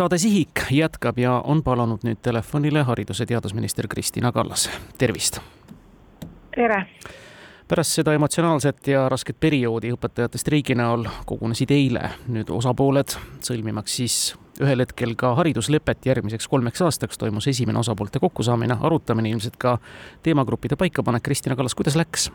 saade Sihik jätkab ja on palunud nüüd telefonile haridus- ja teadusminister Kristina Kallas, tervist. tere. pärast seda emotsionaalset ja rasket perioodi õpetajate streigi näol kogunesid eile nüüd osapooled sõlmimaks siis ühel hetkel ka hariduslepet järgmiseks kolmeks aastaks toimus esimene osapoolte kokkusaamine, arutamine, ilmselt ka teemagruppide paikapanek. Kristina Kallas, kuidas läks?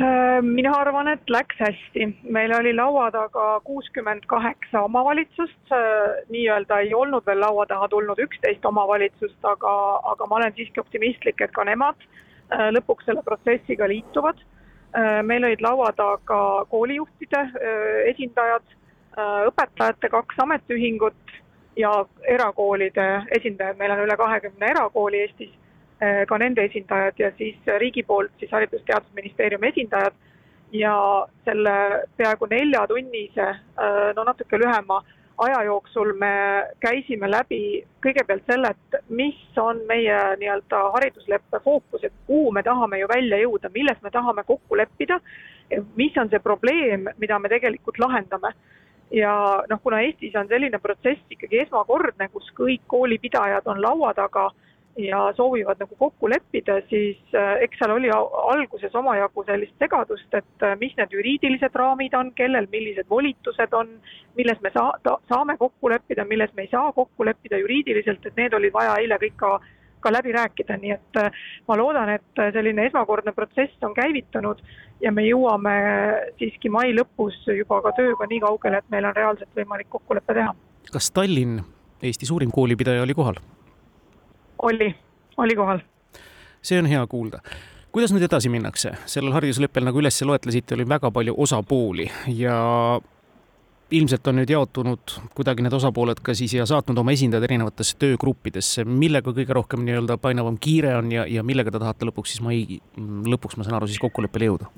Äh, mina arvan, et läks hästi. meil oli laua taga kuuskümmend kaheksa omavalitsust, äh, nii-öelda ei olnud veel laua taha tulnud üksteist omavalitsust, aga, aga ma olen siiski optimistlik, et ka nemad äh, lõpuks selle protsessiga liituvad. meil olid laua taga koolijuhtide esindajad, õpetajate kaks ametiühingut ja erakoolide esindajad, meil on üle kahekümne erakooli Eestis ka nende esindajad ja siis riigi poolt siis Haridus-Teadusministeeriumi esindajad. Ja selle peaaegu neljatunnise, äh, no natuke lühema aja jooksul me käisime läbi kõigepealt selle, et mis on meie nii-öelda haridusleppe fookus, et kuhu me tahame ju välja jõuda, milles me tahame kokku leppida, mis on see probleem, mida me tegelikult lahendame. Ja noh, kuna Eestis on selline protsess ikkagi esmakordne, kus kõik koolipidajad on laua taga ja soovivad nagu kokku leppida, siis äh, eks seal oli alguses omajagu sellist segadust, et äh, mis need juriidilised raamid on, kellel millised volitused on, milles me saa-, saame kokku leppida, milles me ei saa kokku leppida juriidiliselt, et need olid vaja eile kõik ka ka läbi rääkida, nii et äh, ma loodan, et selline esmakordne protsess on käivitunud ja me jõuame siiski mai lõpus juba ka tööga nii kaugele, et meil on reaalselt võimalik kokkulepe teha. kas Tallinn, Eesti suurim koolipidaja, oli kohal? Oli, oli kohal. see on hea kuulda kuidas nüüd edasi minnakse? sellel haridusleppel, nagu üles loetlesite, oli väga palju osapooli ja ilmselt on nüüd jaotunud kuidagi need osapooled ka siis ja saatnud oma esindajad erinevatesse töögruppidesse. millega kõige rohkem nii-öelda painavam kiire on ja, ja millega te tahate lõpuks siis mai lõpuks, ma saan aru, siis kokkuleppele jõuda?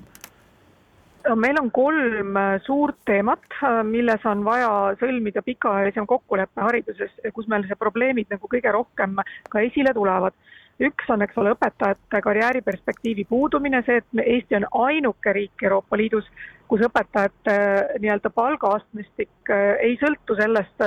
Meil on kolm äh, suurt teemat, äh, milles on vaja sõlmida pikaajalisem kokkulepe hariduses, kus meil see probleemid nagu kõige rohkem ka esile tulevad. üks on, eks ole, õpetajate karjääriperspektiivi puudumine, see, et Eesti on ainuke riik Euroopa Liidus, kus õpetajate äh, nii-öelda palgaastmestik ei sõltu sellest,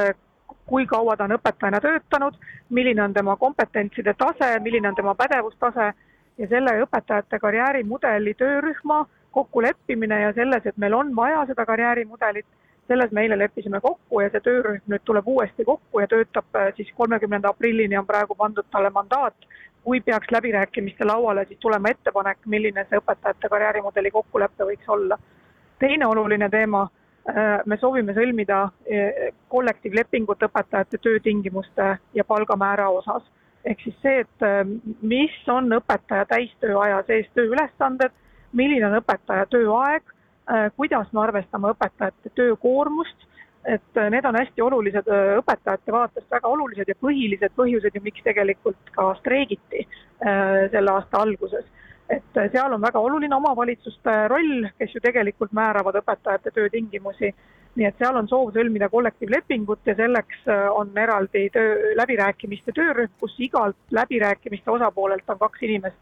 kui kaua ta on õpetajana töötanud, milline on tema kompetentside tase, milline on tema pädevustase ja selle õpetajate karjäärimudeli töörühma kokkuleppimine ja selles, et meil on vaja seda karjäärimudelit, selles me eile leppisime kokku ja see töörühm nüüd tuleb uuesti kokku ja töötab äh, siis kolmekümnenda aprillini on praegu pandud talle mandaat. kui peaks läbirääkimiste lauale siis tulema ettepanek, milline see õpetajate karjäärimudeli kokkulepe võiks olla. teine oluline teema, äh, me soovime sõlmida äh, kollektiivlepingut õpetajate töötingimuste ja palgamäära osas. ehk siis see, et mis on õpetaja täistööaja sees tööülesanded milline on õpetaja tööaeg, äh, kuidas me arvestame õpetajate töökoormust, et äh, need on hästi olulised äh, õpetajate vaatest, väga olulised ja põhilised põhjused ju, miks tegelikult ka streigiti selle aasta alguses. et seal on väga oluline omavalitsuste roll, kes ju tegelikult määravad õpetajate töötingimusi, nii et seal on soov sõlmida kollektiivlepingut ja selleks on eraldi töö, läbirääkimiste töörühm, kus igalt läbirääkimiste osapoolelt on kaks inimest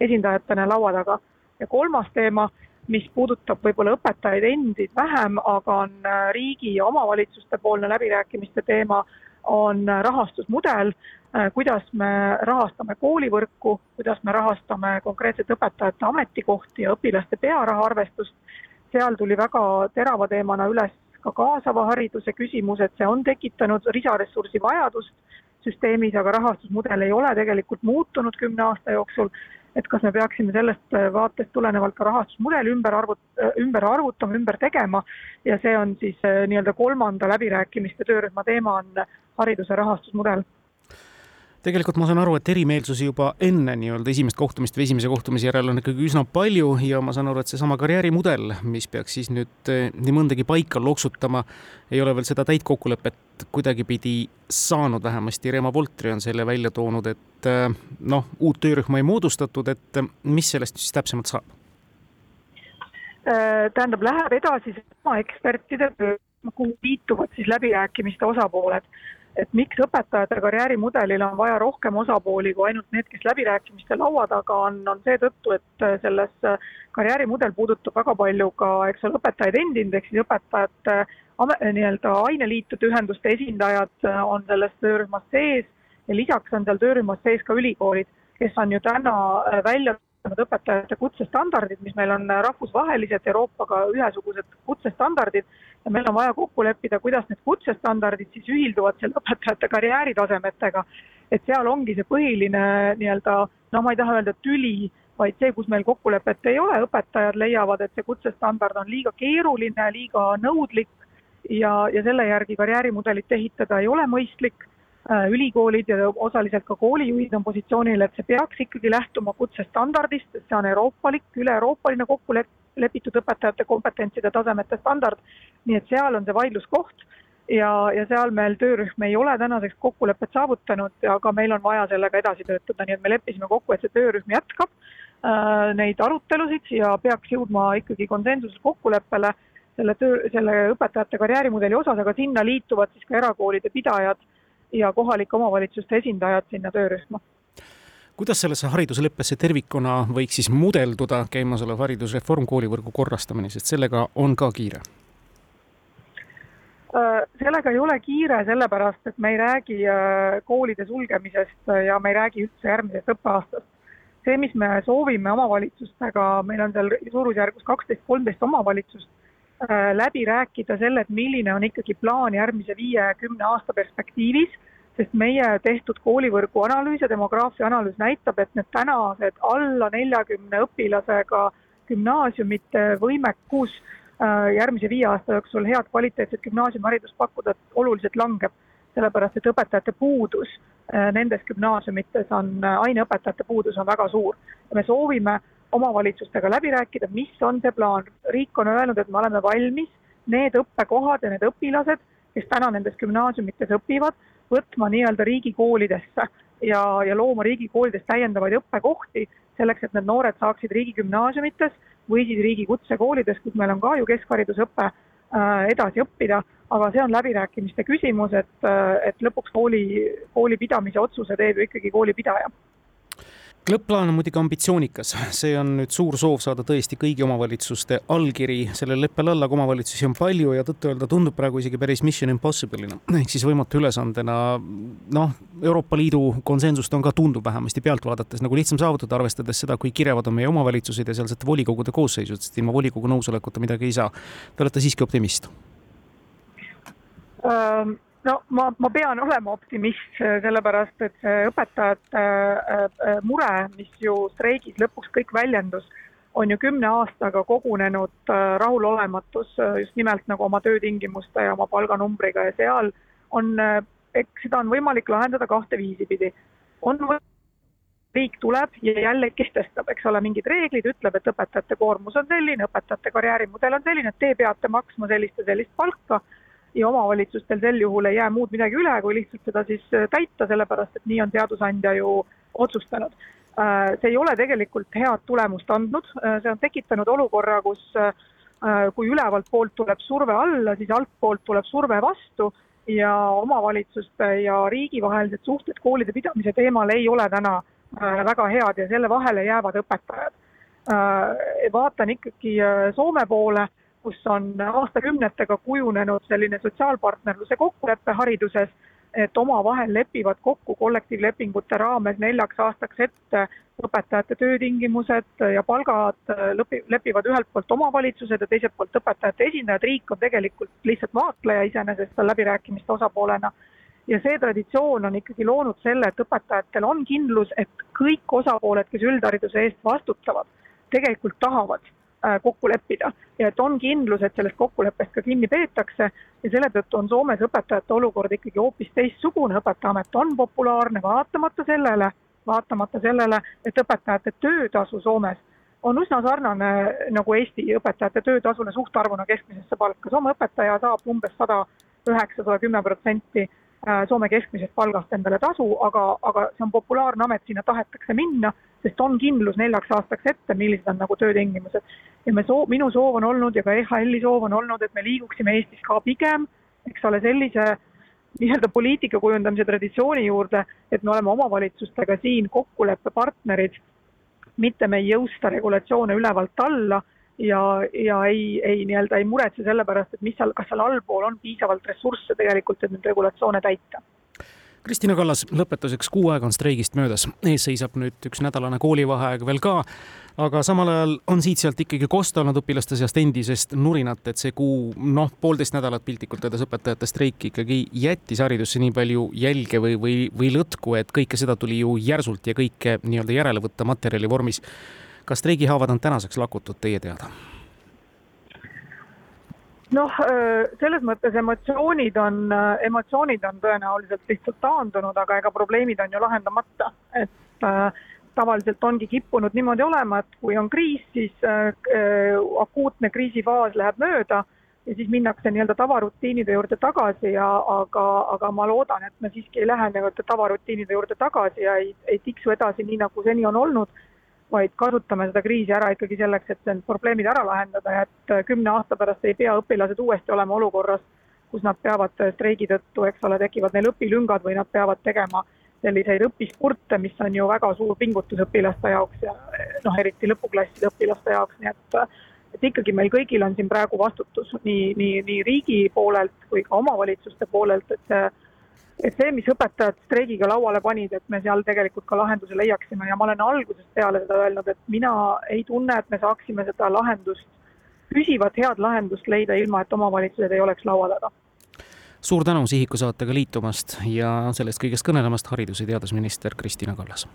esindajatena laua taga ja kolmas teema, mis puudutab võib-olla õpetajaid endid vähem, aga on äh, riigi ja omavalitsuste poolne läbirääkimiste teema, on äh, rahastusmudel, äh, kuidas me rahastame koolivõrku, kuidas me rahastame konkreetselt õpetajate ametikohti ja õpilaste pearaha arvestust. seal tuli väga terava teemana üles ka kaasava hariduse küsimus, et see on tekitanud lisaressursi vajadust süsteemis, aga rahastusmudel ei ole tegelikult muutunud kümne aasta jooksul et kas me peaksime sellest äh, vaatest tulenevalt ka rahastusmudeli ümber arvut-, äh, ümber arvutama, ümber tegema. Ja see on siis äh, nii-öelda kolmanda läbirääkimiste töörühma teema on hariduse rahastusmudel tegelikult ma saan aru, et erimeelsusi juba enne nii-öelda esimest kohtumist või esimese kohtumise järel on ikkagi üsna palju ja ma saan aru, et seesama karjäärimudel, mis peaks siis nüüd nii mõndagi paika loksutama, ei ole veel seda täit kokkulepet kuidagipidi saanud, vähemasti Reemo Voltri on selle välja toonud, et noh, uut töörühma ei moodustatud, et mis sellest siis täpsemalt saab? tähendab, läheb edasi sama ekspertide töö, kuhu liituvad siis läbirääkimiste osapooled et miks õpetajate karjäärimudelil on vaja rohkem osapooli kui ainult need, kes läbirääkimiste laua taga on, on seetõttu, et selles karjäärimudel puudutab väga palju ka, eks ole, õpetajaid endid, ehk siis õpetajate nii-öelda aineliitude ühenduste esindajad on selles töörühmas sees ja lisaks on seal töörühmas sees ka ülikoolid, kes on ju täna välja toonud õpetajate kutsestandardid, mis meil on rahvusvahelised Euroopaga ühesugused kutsestandardid ja meil on vaja kokku leppida, kuidas need kutsestandardid siis ühilduvad selle õpetajate karjääritasemetega. et seal ongi see põhiline nii-öelda, no ma ei taha öelda tüli, vaid see, kus meil kokkulepet ei ole, õpetajad leiavad, et see kutsestandard on liiga keeruline, liiga nõudlik ja, ja selle järgi karjäärimudelit ehitada ei ole mõistlik ülikoolid ja osaliselt ka koolijuhid on positsioonil, et see peaks ikkagi lähtuma kutsestandardist, sest see on euroopalik, üle-euroopaline kokku lepitud õpetajate kompetentside tasemete standard. nii et seal on see vaidluskoht ja, ja seal meil töörühm ei ole tänaseks kokkulepet saavutanud, aga meil on vaja sellega edasi töötada, nii et me leppisime kokku, et see töörühm jätkab äh, neid arutelusid ja peaks jõudma ikkagi konsensusel kokkuleppele selle töö, selle õpetajate karjäärimudeli osas, aga sinna liituvad siis ka erakoolide pidajad ja kohalike omavalitsuste esindajad sinna töörühma kuidas sellesse haridusleppesse tervikuna võiks siis mudelduda käimasolev haridusreform, koolivõrgu korrastamine, sest sellega on ka kiire? Äh, sellega ei ole kiire, sellepärast et me ei räägi äh, koolide sulgemisest ja me ei räägi üldse järgmisest õppeaastast. see, mis me soovime omavalitsustega, meil on seal suurusjärgus kaksteist, kolmteist omavalitsust, läbi rääkida selle, et milline on ikkagi plaan järgmise viie-kümne aasta perspektiivis, sest meie tehtud koolivõrgu analüüs ja demograafia analüüs näitab, et need tänased alla neljakümne õpilasega gümnaasiumite võimekus äh, järgmise viie aasta jooksul head kvaliteetset gümnaasiumiharidust pakkuda oluliselt langeb, sellepärast et õpetajate puudus äh, nendes gümnaasiumites on, aineõpetajate puudus on väga suur. me soovime omavalitsustega läbi rääkida, mis on see plaan. riik on öelnud, et me oleme valmis need õppekohad ja need õpilased, kes täna nendes gümnaasiumites õpivad, võtma nii-öelda riigikoolidesse ja, ja looma riigikoolides täiendavaid õppekohti, selleks et need noored saaksid riigigümnaasiumites või siis riigi kutsekoolides, kus meil on ka ju keskharidusõpe äh,, edasi õppida, aga see on läbirääkimiste küsimus, et, äh, et lõpuks kooli, kooli pidamise otsuse teeb ju ikkagi koolipidaja lõpp-plaan on muidugi ambitsioonikas, see on nüüd suur soov saada tõesti kõigi omavalitsuste allkiri sellele leppele alla, aga omavalitsusi on palju ja tõtt-öelda tundub praegu isegi päris mission impossible'ina ehk siis võimatu ülesandena. noh, Euroopa Liidu konsensust on ka, tundub vähemasti pealt vaadates nagu lihtsam saavutada, arvestades seda, kui kirevad on meie omavalitsused ja sealsete volikogude koosseisud, sest ilma volikogu nõusolekuta midagi ei saa. Te olete siiski optimist um.? No ma, ma pean olema optimist, sellepärast et see õpetajate äh, äh, mure, mis ju streigis lõpuks kõik väljendus, on ju kümne aastaga kogunenud äh, rahulolematus just nimelt nagu oma töötingimuste ja oma palganumbriga ja seal on, eks seda on võimalik lahendada kahte viisi pidi. on riik tuleb ja jälle kehtestab, eks ole, mingid reeglid, ütleb, et õpetajate koormus on selline, õpetajate karjäärimudel on selline, et te peate maksma sellist ja sellist palka ja omavalitsustel sel juhul ei jää muud midagi üle, kui lihtsalt seda siis äh, täita, sellepärast et nii on seadusandja ju otsustanud. Äh, see ei ole tegelikult head tulemust andnud, äh, see on tekitanud olukorra, kus kui ülevalt poolt tuleb surve alla, siis altpoolt tuleb surve vastu ja omavalitsuste ja riigi vahelised suhted koolide pidamise teemal ei ole täna väga head ja selle vahele jäävad õpetajad. vaatan ikkagi Soome poole kus on aastakümnetega kujunenud selline sotsiaalpartnerluse kokkulepe hariduses, et omavahel lepivad kokku kollektiivlepingute raames neljaks aastaks ette õpetajate töötingimused ja palgad, lõpi, lepivad ühelt poolt omavalitsused ja teiselt poolt õpetajate esindajad, riik on tegelikult lihtsalt vaatleja iseenesest läbirääkimiste osapoolena. ja see traditsioon on ikkagi loonud selle, et õpetajatel on kindlus, et kõik osapooled, kes üldhariduse eest vastutavad, tegelikult tahavad kokku leppida. Ja et on kindlus, et sellest kokkuleppest ka kinni peetakse. Ja selle tõttu on Soomes õpetajate olukord ikkagi hoopis teistsugune, õpetajaamet on populaarne vaatamata sellele, vaatamata sellele, et õpetajate töötasu Soomes on üsna sarnane nagu Eesti õpetajate töötasule suhtarvuna keskmisesse palka. Soome õpetaja saab umbes sada üheksa, sada kümme protsenti äh, Soome keskmisest palgast endale tasu, aga, aga see on populaarne amet, sinna tahetakse minna sest on kindlus neljaks aastaks ette, millised on nagu töötingimused. ja me soo-, minu soov on olnud ja ka EHL-i soov on olnud, et me liiguksime Eestis ka pigem, eks ole, sellise nii-öelda poliitika kujundamise traditsiooni juurde, et me oleme omavalitsustega siin kokkuleppepartnerid, mitte me ei jõusta regulatsioone ülevalt alla ja, ja ei, ei nii-öelda ei muretse selle pärast, et mis seal, kas seal allpool on piisavalt ressursse tegelikult, et neid regulatsioone täita Kristina Kallas, lõpetuseks kuu aega on streigist möödas, ees seisab nüüd üks nädalane koolivaheaeg veel ka, aga samal ajal on siit-sealt ikkagi kosta olnud õpilaste seast endisest nurinat, et see kuu, noh, poolteist nädalat piltlikult öeldes õpetajate streik ikkagi jättis haridusse nii palju jälge või, või, või lõtku, et kõike seda tuli ju järsult ja kõike nii-öelda järele võtta materjali vormis. Kas streigihaavad on tänaseks lakutud teie teada? noh, selles mõttes emotsioonid on, emotsioonid on tõenäoliselt lihtsalt taandunud, aga ega probleemid on ju lahendamata, et äh, tavaliselt ongi kippunud niimoodi olema, et kui on kriis, siis äh, akuutne kriisifaas läheb mööda ja siis minnakse nii-öelda tavarutiinide juurde tagasi ja aga, aga ma loodan, et me siiski ei lähe nii-öelda tavarutiinide juurde tagasi ja ei, ei tiksu edasi nii, nagu seni on olnud vaid kasutame seda kriisi ära ikkagi selleks, et need probleemid ära lahendada ja et äh, kümne aasta pärast ei pea õpilased uuesti olema olukorras, kus nad peavad äh, streigi tõttu, eks ole, tekivad neil õpilüngad või nad peavad tegema selliseid õpispurte, mis on ju väga suur pingutus õpilaste jaoks ja äh, noh, eriti lõpuklasside õpilaste jaoks, nii et et ikkagi meil kõigil on siin praegu vastutus nii, nii, nii riigi poolelt kui ka omavalitsuste poolelt, et see et see, mis õpetajad streigiga lauale panid, et me seal tegelikult ka lahenduse leiaksime ja ma olen algusest peale seda öelnud, et mina ei tunne, et me saaksime seda lahendust, püsivat head lahendust leida, ilma et omavalitsused ei oleks laua taga. suur tänu Sihiku saatega liitumast ja sellest kõigest kõnelemast, haridus- ja teadusminister Kristina Kallas